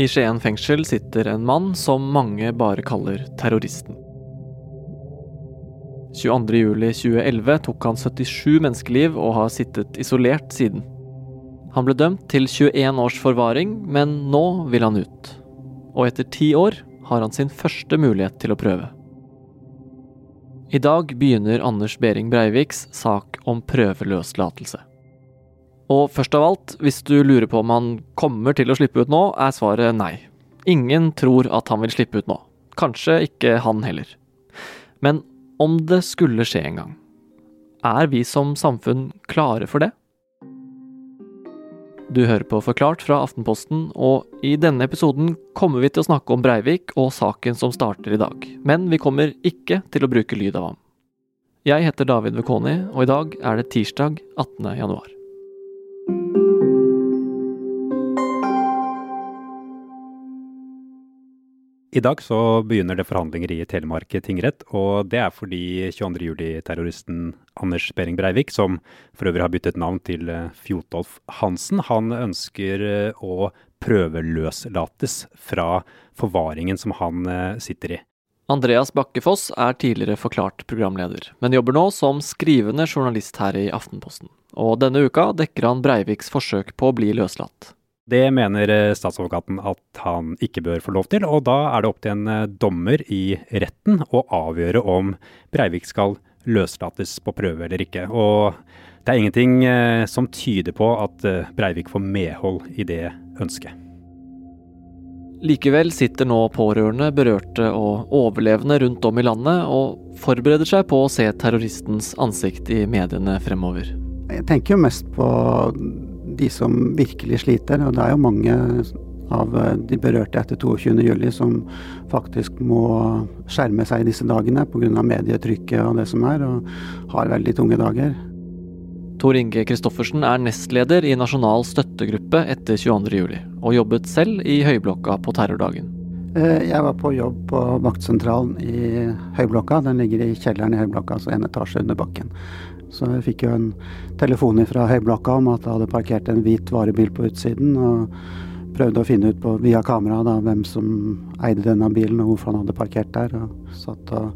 I Skien fengsel sitter en mann som mange bare kaller terroristen. 22.07.2011 tok han 77 menneskeliv og har sittet isolert siden. Han ble dømt til 21 års forvaring, men nå vil han ut. Og etter ti år har han sin første mulighet til å prøve. I dag begynner Anders Behring Breiviks sak om prøveløslatelse. Og først av alt, hvis du lurer på om han kommer til å slippe ut nå, er svaret nei. Ingen tror at han vil slippe ut nå. Kanskje ikke han heller. Men om det skulle skje en gang, er vi som samfunn klare for det? Du hører på Forklart fra Aftenposten, og i denne episoden kommer vi til å snakke om Breivik og saken som starter i dag. Men vi kommer ikke til å bruke lyd av ham. Jeg heter David Vekoni, og i dag er det tirsdag 18. januar. I dag så begynner det forhandlinger i Telemark tingrett, og det er fordi 22.07-terroristen Anders Behring Breivik, som for øvrig har byttet navn til eh, Fjotolf Hansen, han ønsker eh, å prøveløslates fra forvaringen som han eh, sitter i. Andreas Bakkefoss er tidligere Forklart programleder, men jobber nå som skrivende journalist her i Aftenposten. Og denne uka dekker han Breiviks forsøk på å bli løslatt. Det mener eh, statsadvokaten at han ikke bør få lov til, og da er det opp til en eh, dommer i retten å avgjøre om Breivik skal løslates på prøve eller ikke. Og det er ingenting eh, som tyder på at Breivik får medhold i det ønsket. Likevel sitter nå pårørende, berørte og overlevende rundt om i landet og forbereder seg på å se terroristens ansikt i mediene fremover. Jeg tenker jo mest på de som virkelig sliter. Og det er jo mange av de berørte etter 22.07 som faktisk må skjerme seg i disse dagene pga. medietrykket og det som er, og har veldig tunge dager. Tor Inge Kristoffersen er nestleder i Nasjonal støttegruppe etter 22.07, og jobbet selv i Høyblokka på terrordagen. Eh, jeg var på jobb på vaktsentralen i Høyblokka. Den ligger i kjelleren i Høyblokka, altså en etasje under bakken. Så jeg fikk jo en telefon fra Høyblokka om at jeg hadde parkert en hvit varebil på utsiden. og prøvde å finne ut på, via kamera hvem som eide denne bilen og hvorfor han hadde parkert der. og Satt og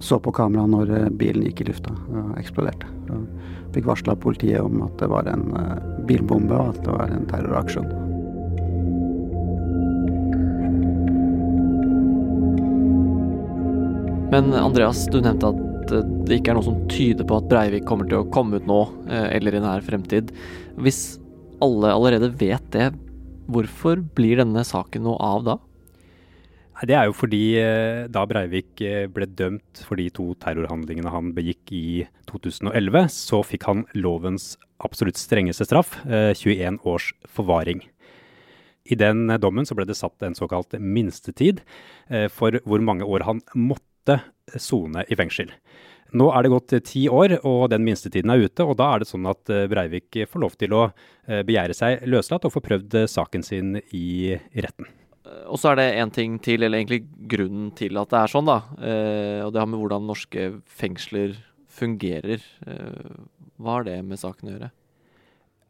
så på kamera når eh, bilen gikk i lufta og eksploderte. Og fikk varsla politiet om at det var en uh, bilbombe og at det var en terroraksjon. Men Andreas, du nevnte at det ikke er noe som tyder på at Breivik kommer til å komme ut nå, eh, eller i nær fremtid. Hvis alle allerede vet det, hvorfor blir denne saken noe av da? Det er jo fordi eh, da Breivik eh, ble dømt for de to terrorhandlingene han begikk i 2011, så fikk han lovens absolutt strengeste straff, 21 års forvaring. I den dommen så ble det satt en såkalt minstetid for hvor mange år han måtte sone i fengsel. Nå er det gått ti år, og den minstetiden er ute. og Da er det sånn at eh, Breivik får lov til å eh, begjære seg løslatt og få prøvd eh, saken sin i retten. Og så er det én ting til, eller egentlig grunnen til at det er sånn, da. Og det har med hvordan norske fengsler fungerer. Hva har det med saken å gjøre?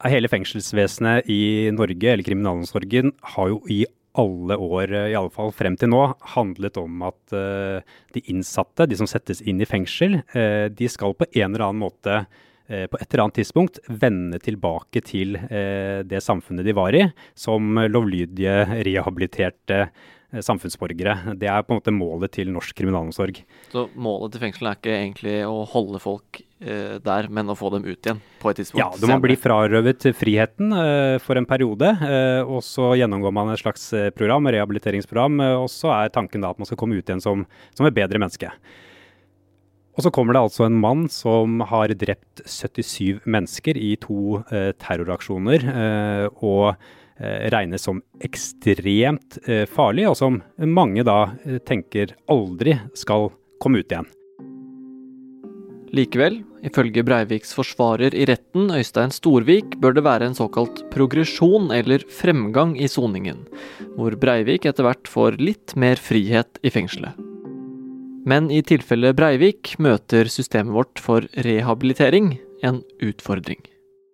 Hele fengselsvesenet i Norge, eller kriminalomsorgen, har jo i alle år, eh, i alle fall frem til nå, handlet om at uh, de innsatte, de som settes inn i fengsel, uh, de skal på en eller annen måte på et eller annet tidspunkt vende tilbake til det samfunnet de var i, som lovlydige, rehabiliterte samfunnsborgere. Det er på en måte målet til norsk kriminalomsorg. Så målet til fengselet er ikke egentlig å holde folk eh, der, men å få dem ut igjen på et tidspunkt? Ja, du må bli frarøvet friheten eh, for en periode. Eh, og så gjennomgår man et slags eh, program, rehabiliteringsprogram. Eh, og så er tanken da at man skal komme ut igjen som, som et bedre menneske. Og så kommer det altså en mann som har drept 77 mennesker i to eh, terroraksjoner. og regnes som ekstremt farlig, og som mange da tenker aldri skal komme ut igjen. Likevel, ifølge Breiviks forsvarer i retten, Øystein Storvik, bør det være en såkalt progresjon eller fremgang i soningen, hvor Breivik etter hvert får litt mer frihet i fengselet. Men i tilfelle Breivik møter systemet vårt for rehabilitering en utfordring.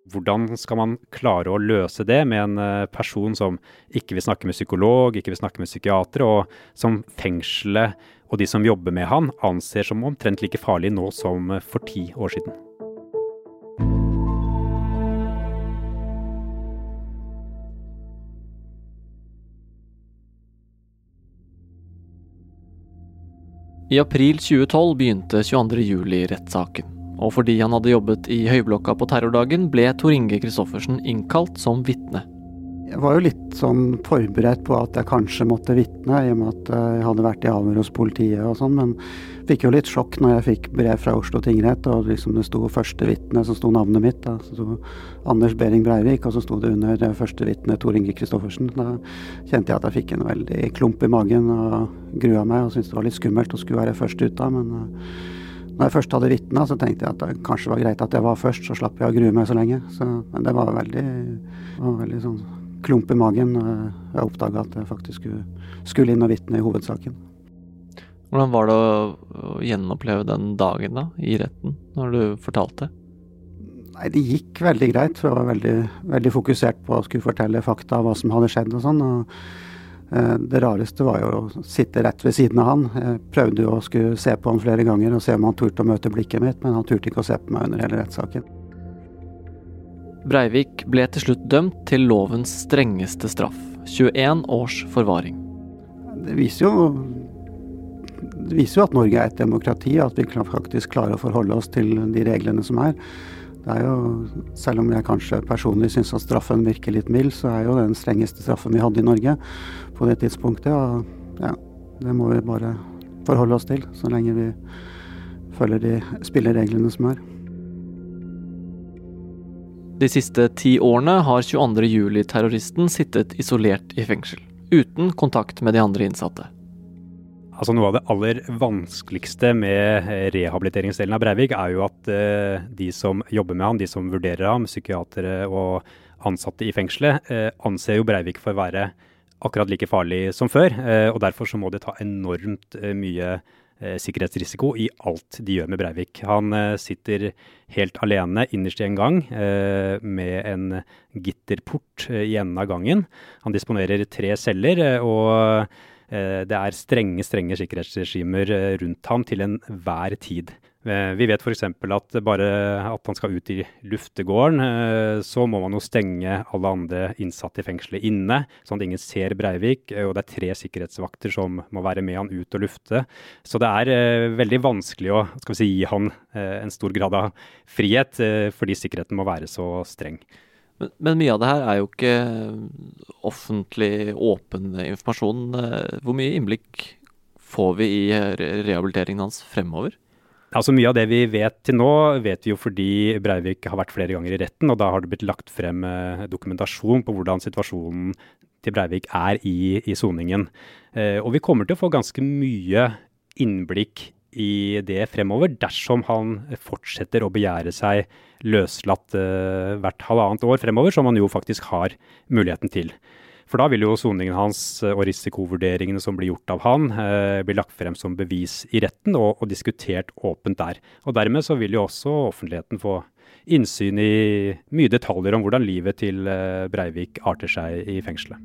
Hvordan skal man klare å løse det med en eh, person som ikke vil snakke med psykolog, ikke vil snakke med psykiater, og som fengselet og de som jobber med han, anser som omtrent like farlig nå som for ti år siden? I april 2012 begynte 22.07-rettssaken. Og fordi han hadde jobbet i Høyblokka på terrordagen, ble Tor Inge Christoffersen innkalt som vitne. Jeg var jo litt sånn forberedt på at jeg kanskje måtte vitne, i og med at jeg hadde vært i avhør hos politiet og sånn, men fikk jo litt sjokk når jeg fikk brev fra Oslo tingrett, og liksom det sto første vitne, så sto navnet mitt. Da. Så sto Anders Behring Breivik, og så sto det under første vitne Tor Inge Christoffersen. Da kjente jeg at jeg fikk en veldig klump i magen og grua meg, og syntes det var litt skummelt å skulle være først ut da, men uh, når jeg først hadde vitna, så tenkte jeg at det kanskje var greit at jeg var først, så slapp jeg å grue meg så lenge. Så, men det var veldig, var veldig sånn klump i magen når jeg oppdaga at jeg faktisk skulle, skulle inn og vitne i hovedsaken. Hvordan var det å gjenoppleve den dagen da, i retten, når du fortalte? Nei, Det gikk veldig greit, for jeg var veldig, veldig fokusert på å skulle fortelle fakta av hva som hadde skjedd og sånn. og Det rareste var jo å sitte rett ved siden av han. Jeg prøvde jo å skulle se på han flere ganger og se om han turte å møte blikket mitt, men han turte ikke å se på meg under hele rettssaken. Breivik ble til slutt dømt til lovens strengeste straff, 21 års forvaring. Det viser jo, det viser jo at Norge er et demokrati, at vi faktisk klarer å forholde oss til de reglene som er. Det er jo, Selv om jeg kanskje personlig syns at straffen virker litt mild, så er jo den strengeste straffen vi hadde i Norge på det tidspunktet. Og ja, det må vi bare forholde oss til, så lenge vi følger de spillereglene som er. De siste ti årene har 22.07-terroristen sittet isolert i fengsel, uten kontakt med de andre innsatte. Altså Noe av det aller vanskeligste med rehabiliteringsdelen av Breivik, er jo at eh, de som jobber med ham, de som vurderer ham, psykiatere og ansatte i fengselet, eh, anser jo Breivik for å være akkurat like farlig som før. Eh, og Derfor så må det ta enormt eh, mye Eh, sikkerhetsrisiko i alt de gjør med Breivik. Han eh, sitter helt alene innerst i en gang eh, med en gitterport i enden av gangen. Han disponerer tre celler, og det er strenge, strenge sikkerhetsregimer rundt ham til enhver tid. Eh, vi vet f.eks. at bare at han skal ut i luftegården, eh, så må man jo stenge alle andre innsatte i fengselet inne, sånn at ingen ser Breivik. Og det er tre sikkerhetsvakter som må være med han ut og lufte. Så det er eh, veldig vanskelig å si, gi han en stor grad av frihet, fordi sikkerheten må være så streng. Men, men, mye av det her er jo ikke offentlig, åpen informasjon. Hvor mye innblikk får vi i rehabiliteringen hans fremover? Altså Mye av det vi vet til nå, vet vi jo fordi Breivik har vært flere ganger i retten, og da har det blitt lagt frem eh, dokumentasjon på hvordan situasjonen til Breivik er i soningen. Eh, og vi kommer til å få ganske mye innblikk i det fremover, dersom han fortsetter å begjære seg løslatt uh, hvert halvannet år fremover, som han jo faktisk har muligheten til. For da vil jo soningen hans eh, og risikovurderingene som blir gjort av han, eh, bli lagt frem som bevis i retten og, og, diskutert åpent der. Og dermed så vil jo også offentligheten få innsyn i mye detaljer om hvordan livet til eh, Breivik arter seg i fengselet.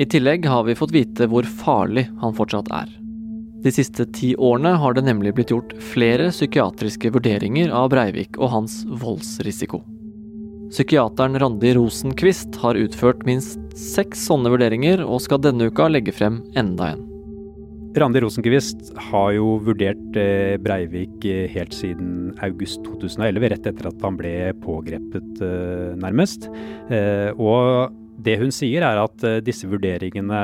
I tillegg har vi fått vite hvor farlig han fortsatt er. De siste ti årene har det nemlig blitt gjort flere psykiatriske vurderinger av Breivik og hans voldsrisiko. Psykiateren Randi Rosenquist har utført minst seks sånne vurderinger, og skal denne uka legge frem enda en. Randi Rosenquist har jo vurdert eh, Breivik eh, helt siden august 2011, rett etter at han ble pågrepet, eh, nærmest. Og det hun sier er at disse vurderingene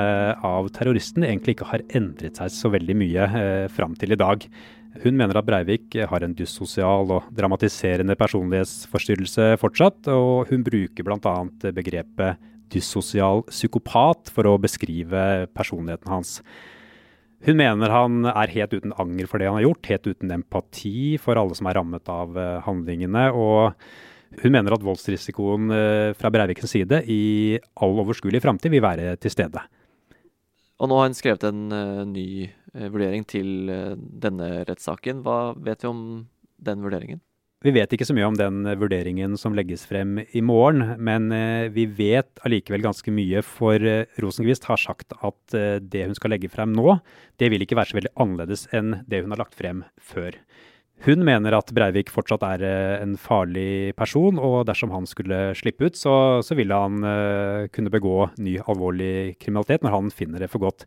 av terroristen egentlig ikke har endret seg så veldig mye fram til i dag. Hun mener at Breivik har en dyssosial og dramatiserende personlighetsforstyrrelse fortsatt, og hun bruker bl.a. begrepet dyssosial psykopat for å beskrive personligheten hans. Hun mener han er helt uten anger for det han har gjort, helt uten empati for alle som er rammet av eh, handlingene. og hun mener at voldsrisikoen eh, fra Breivikens side i all overskuelig framtid vil være til stede. Og nå har hun skrevet en uh, ny uh, vurdering til denne rettssaken. Hva vet vi om den vurderingen? Vi vet ikke så mye om den vurderingen som legges frem i morgen, men eh, vi vet allikevel ganske mye, for Rosenquist har sagt at eh, det hun skal legge frem nå, det vil ikke være så veldig annerledes enn det hun har lagt frem før. Hun mener at Breivik fortsatt er en farlig person, og dersom han skulle slippe ut, så, så ville han kunne begå ny alvorlig kriminalitet når han finner det for godt.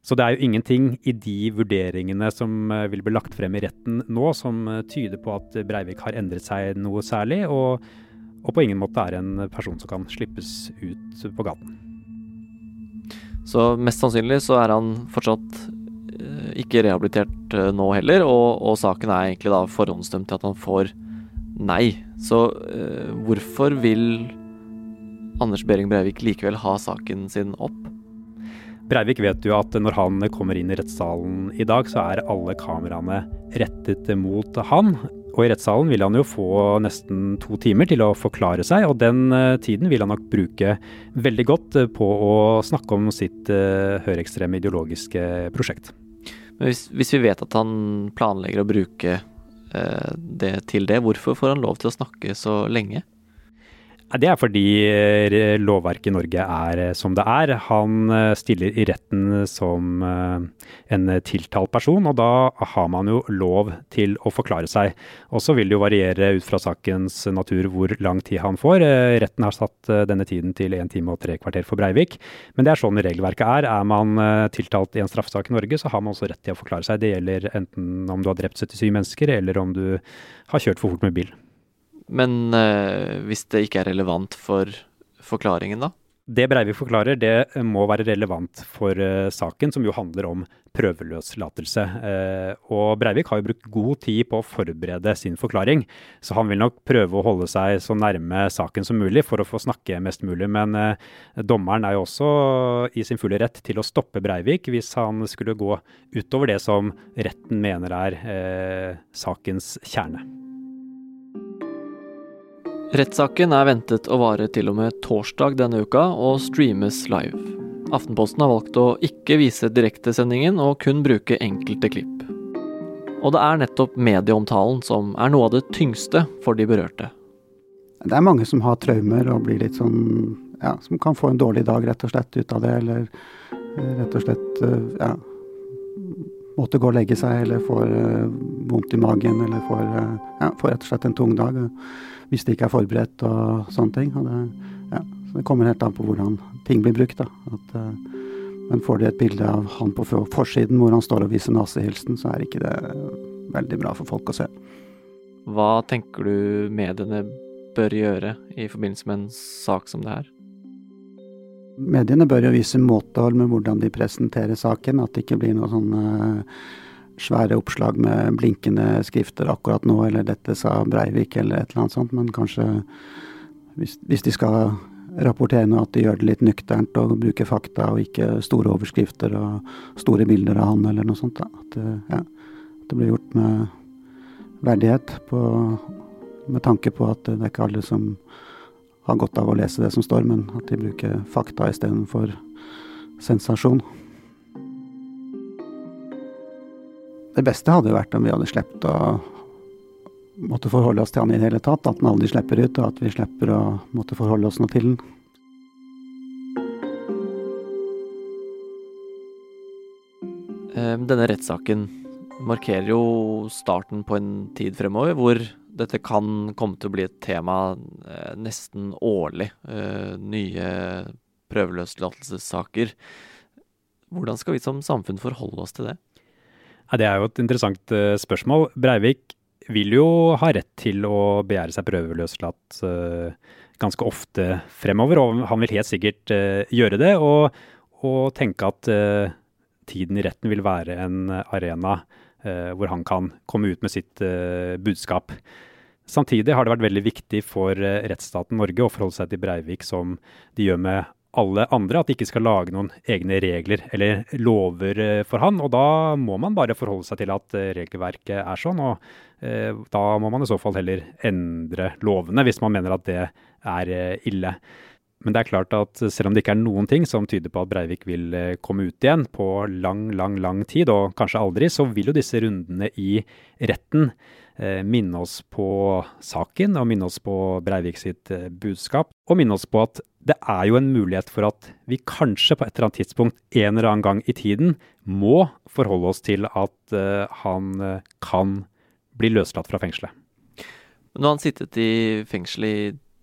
Så det er jo ingenting i de vurderingene som eh, vil bli lagt frem i retten nå, som eh, tyder på at Breivik har endret seg noe særlig, og, og på ingen måte er en person som kan slippes ut på gaten. Så mest sannsynlig så er han fortsatt eh, ikke rehabilitert nå heller, og, og saken er egentlig da forhåndsdømt til at han får nei. Så eh, hvorfor vil Anders Behring Breivik likevel ha saken sin opp? Breivik vet jo at når han kommer inn i rettssalen i dag, så er alle kameraene rettet mot han. Og i rettssalen vil han jo få nesten to timer til å forklare seg, og den eh, tiden vil han nok bruke veldig godt eh, på å snakke om sitt høyreekstreme ideologiske prosjekt. Men hvis, hvis, vi vet at han planlegger å bruke uh, det til det, hvorfor får han lov til å snakke så lenge? Det er fordi eh, lovverket i Norge er eh, som det er. Han eh, stiller i retten som en tiltalt person, og da har man jo lov til å forklare seg. Og så vil det jo variere ut fra sakens natur hvor lang tid han får. Retten har satt denne tiden til 1 time og tre kvarter for Breivik, men det er sånn regelverket er. Er man tiltalt i en straffesak i Norge, så har man også rett til å forklare seg. Det gjelder enten om du har drept 77 mennesker, eller om du har kjørt for fort med bil. Men eh, hvis det ikke er relevant for forklaringen, da? Det Breivik forklarer, det må være relevant for uh, saken, som jo handler om prøveløslatelse. Uh, og Breivik har jo brukt god tid på å forberede sin forklaring, så han vil nok prøve å holde seg så nærme saken som mulig for å få snakke mest mulig. Men uh, dommeren er jo også i sin fulle rett til å stoppe Breivik hvis han skulle gå utover det som retten mener er sakens kjerne. Rettssaken er ventet å vare til og med torsdag denne uka og streames live. Aftenposten har valgt å ikke vise direktesendingen og kun bruke enkelte klipp. Og det er nettopp medieomtalen som er noe av det tyngste for de berørte. Det er mange som har traumer og blir litt sånn ja, som kan få en dårlig dag rett og slett ut av det, eller eh, rett og slett eh, ja, måtte gå og legge seg, eller får uh, vondt i magen, eller får, ja, får rett og slett en tung dag hvis det ikke er forberedt og sånne ting. Og det, ja, det, kommer helt an på hvordan ting blir brukt. At, uh, men får de et bilde av han på forsiden hvor han står og viser nazihilsen, så er ikke det veldig bra for folk å se. Hva tenker du mediene bør gjøre i forbindelse med en sak som det her? Mediene bør jo vise måtehold med hvordan de presenterer saken. At det ikke blir noe sånn uh, svære oppslag med blinkende skrifter akkurat nå, eller 'dette sa Breivik', eller et eller annet sånt. Men kanskje hvis, hvis de skal rapportere noe, at de gjør det litt nøkternt og bruker fakta, og ikke store overskrifter og store bilder av han, eller noe sånt. Da. At, ja, at det blir gjort med verdighet, på, med tanke på at det er ikke alle som har godt av å lese det som står, men at de bruker fakta istedenfor sensasjon. Det beste hadde jo vært om vi hadde sluppet å måtte forholde oss til han i det hele tatt. At han aldri slipper ut, og at vi slipper å måtte forholde oss noe til den. Ehm, denne rettssaken markerer jo starten på en tid fremover hvor dette kan komme til å bli et tema eh, nesten årlig. Eh, nye prøveløslatelsessaker. Hvordan skal vi som samfunn forholde oss til det? Det er jo et interessant uh, spørsmål. Breivik vil jo ha rett til å begjære seg prøveløslatt uh, ganske ofte fremover, og han vil helt sikkert uh, gjøre det. Og, og tenke at tiden i retten vil være en arena hvor han kan komme ut med sitt budskap. Samtidig har det vært veldig viktig for rettsstaten Norge å forholde seg til Breivik som de gjør med alle andre, at de ikke skal lage noen egne regler eller lover eh, for han. Og da må man bare forholde seg til at eh, regelverket er sånn. Og eh, da må man i så fall heller endre lovene, hvis man mener at det er ille. Men det er klart at selv om det ikke er noen ting som tyder på at Breivik vil komme ut igjen på lang, lang, lang tid, og kanskje aldri, så vil jo disse rundene i retten minne oss på saken og minne oss på Breivik sitt budskap. Og minne oss på at det er jo en mulighet for at vi kanskje på et eller annet tidspunkt en eller annen gang i tiden må forholde oss til at uh, han uh, kan bli løslatt fra fengselet. Nå har han sittet i fengsel i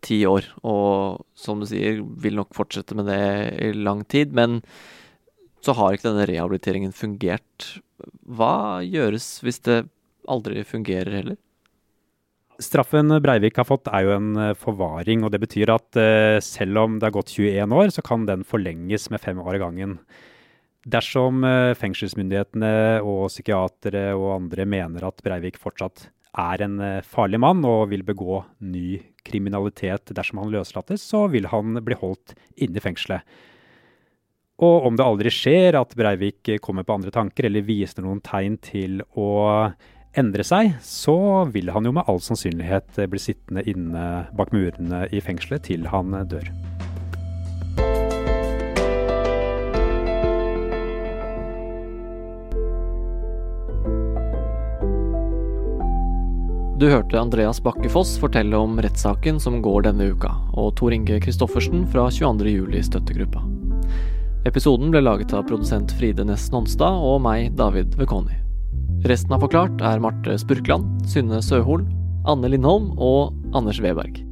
ti år, og som du sier, vil nok fortsette med det i lang tid. Men så har ikke denne rehabiliteringen fungert. Hva gjøres hvis det aldri fungerer heller? Straffen Breivik har fått er jo en eh, forvaring, og det betyr at uh, selv om det har gått 21 år, så kan den forlenges med fem år av gangen. Dersom uh, fengselsmyndighetene og psykiatere og andre mener at Breivik fortsatt er en farlig mann og vil begå ny kriminalitet dersom han løslates, så vil han bli holdt inne i fengselet. Og om det aldri skjer at Breivik kommer på andre tanker eller viser noen tegn til å endre seg, så vil han jo med all sannsynlighet bli sittende inne bak murene i fengselet til han dør. Du hørte Andreas Bakkefoss fortelle om rettssaken som går denne uka, og Tor Inge Christoffersen fra 22. juli støttegruppa. Episoden ble laget av produsent Fride Næss Nonstad og meg, David Vekoni. Resten av Forklart er Marte Spurkland, Synne Søhol, Anne Lindholm og Anders Weberg.